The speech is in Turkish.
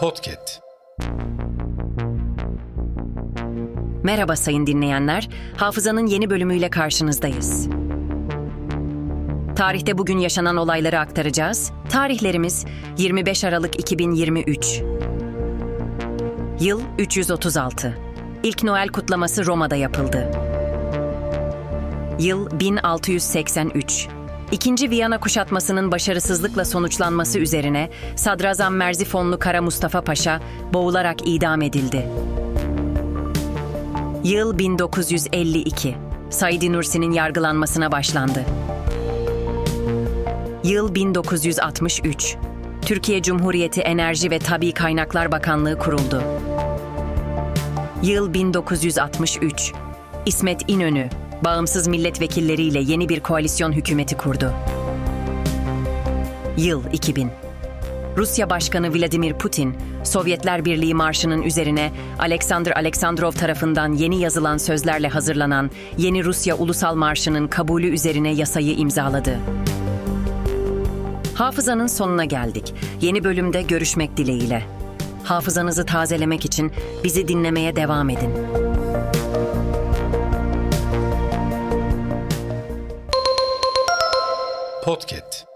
Podcast. Merhaba sayın dinleyenler. Hafızanın yeni bölümüyle karşınızdayız. Tarihte bugün yaşanan olayları aktaracağız. Tarihlerimiz 25 Aralık 2023. Yıl 336. İlk Noel kutlaması Roma'da yapıldı. Yıl 1683. İkinci Viyana kuşatmasının başarısızlıkla sonuçlanması üzerine Sadrazam Merzifonlu Kara Mustafa Paşa boğularak idam edildi. Yıl 1952. Said Nursi'nin yargılanmasına başlandı. Yıl 1963. Türkiye Cumhuriyeti Enerji ve Tabi Kaynaklar Bakanlığı kuruldu. Yıl 1963. İsmet İnönü, bağımsız milletvekilleriyle yeni bir koalisyon hükümeti kurdu. Yıl 2000. Rusya Başkanı Vladimir Putin, Sovyetler Birliği Marşı'nın üzerine Alexander Aleksandrov tarafından yeni yazılan sözlerle hazırlanan Yeni Rusya Ulusal Marşı'nın kabulü üzerine yasayı imzaladı. Hafızanın sonuna geldik. Yeni bölümde görüşmek dileğiyle. Hafızanızı tazelemek için bizi dinlemeye devam edin. Podcast.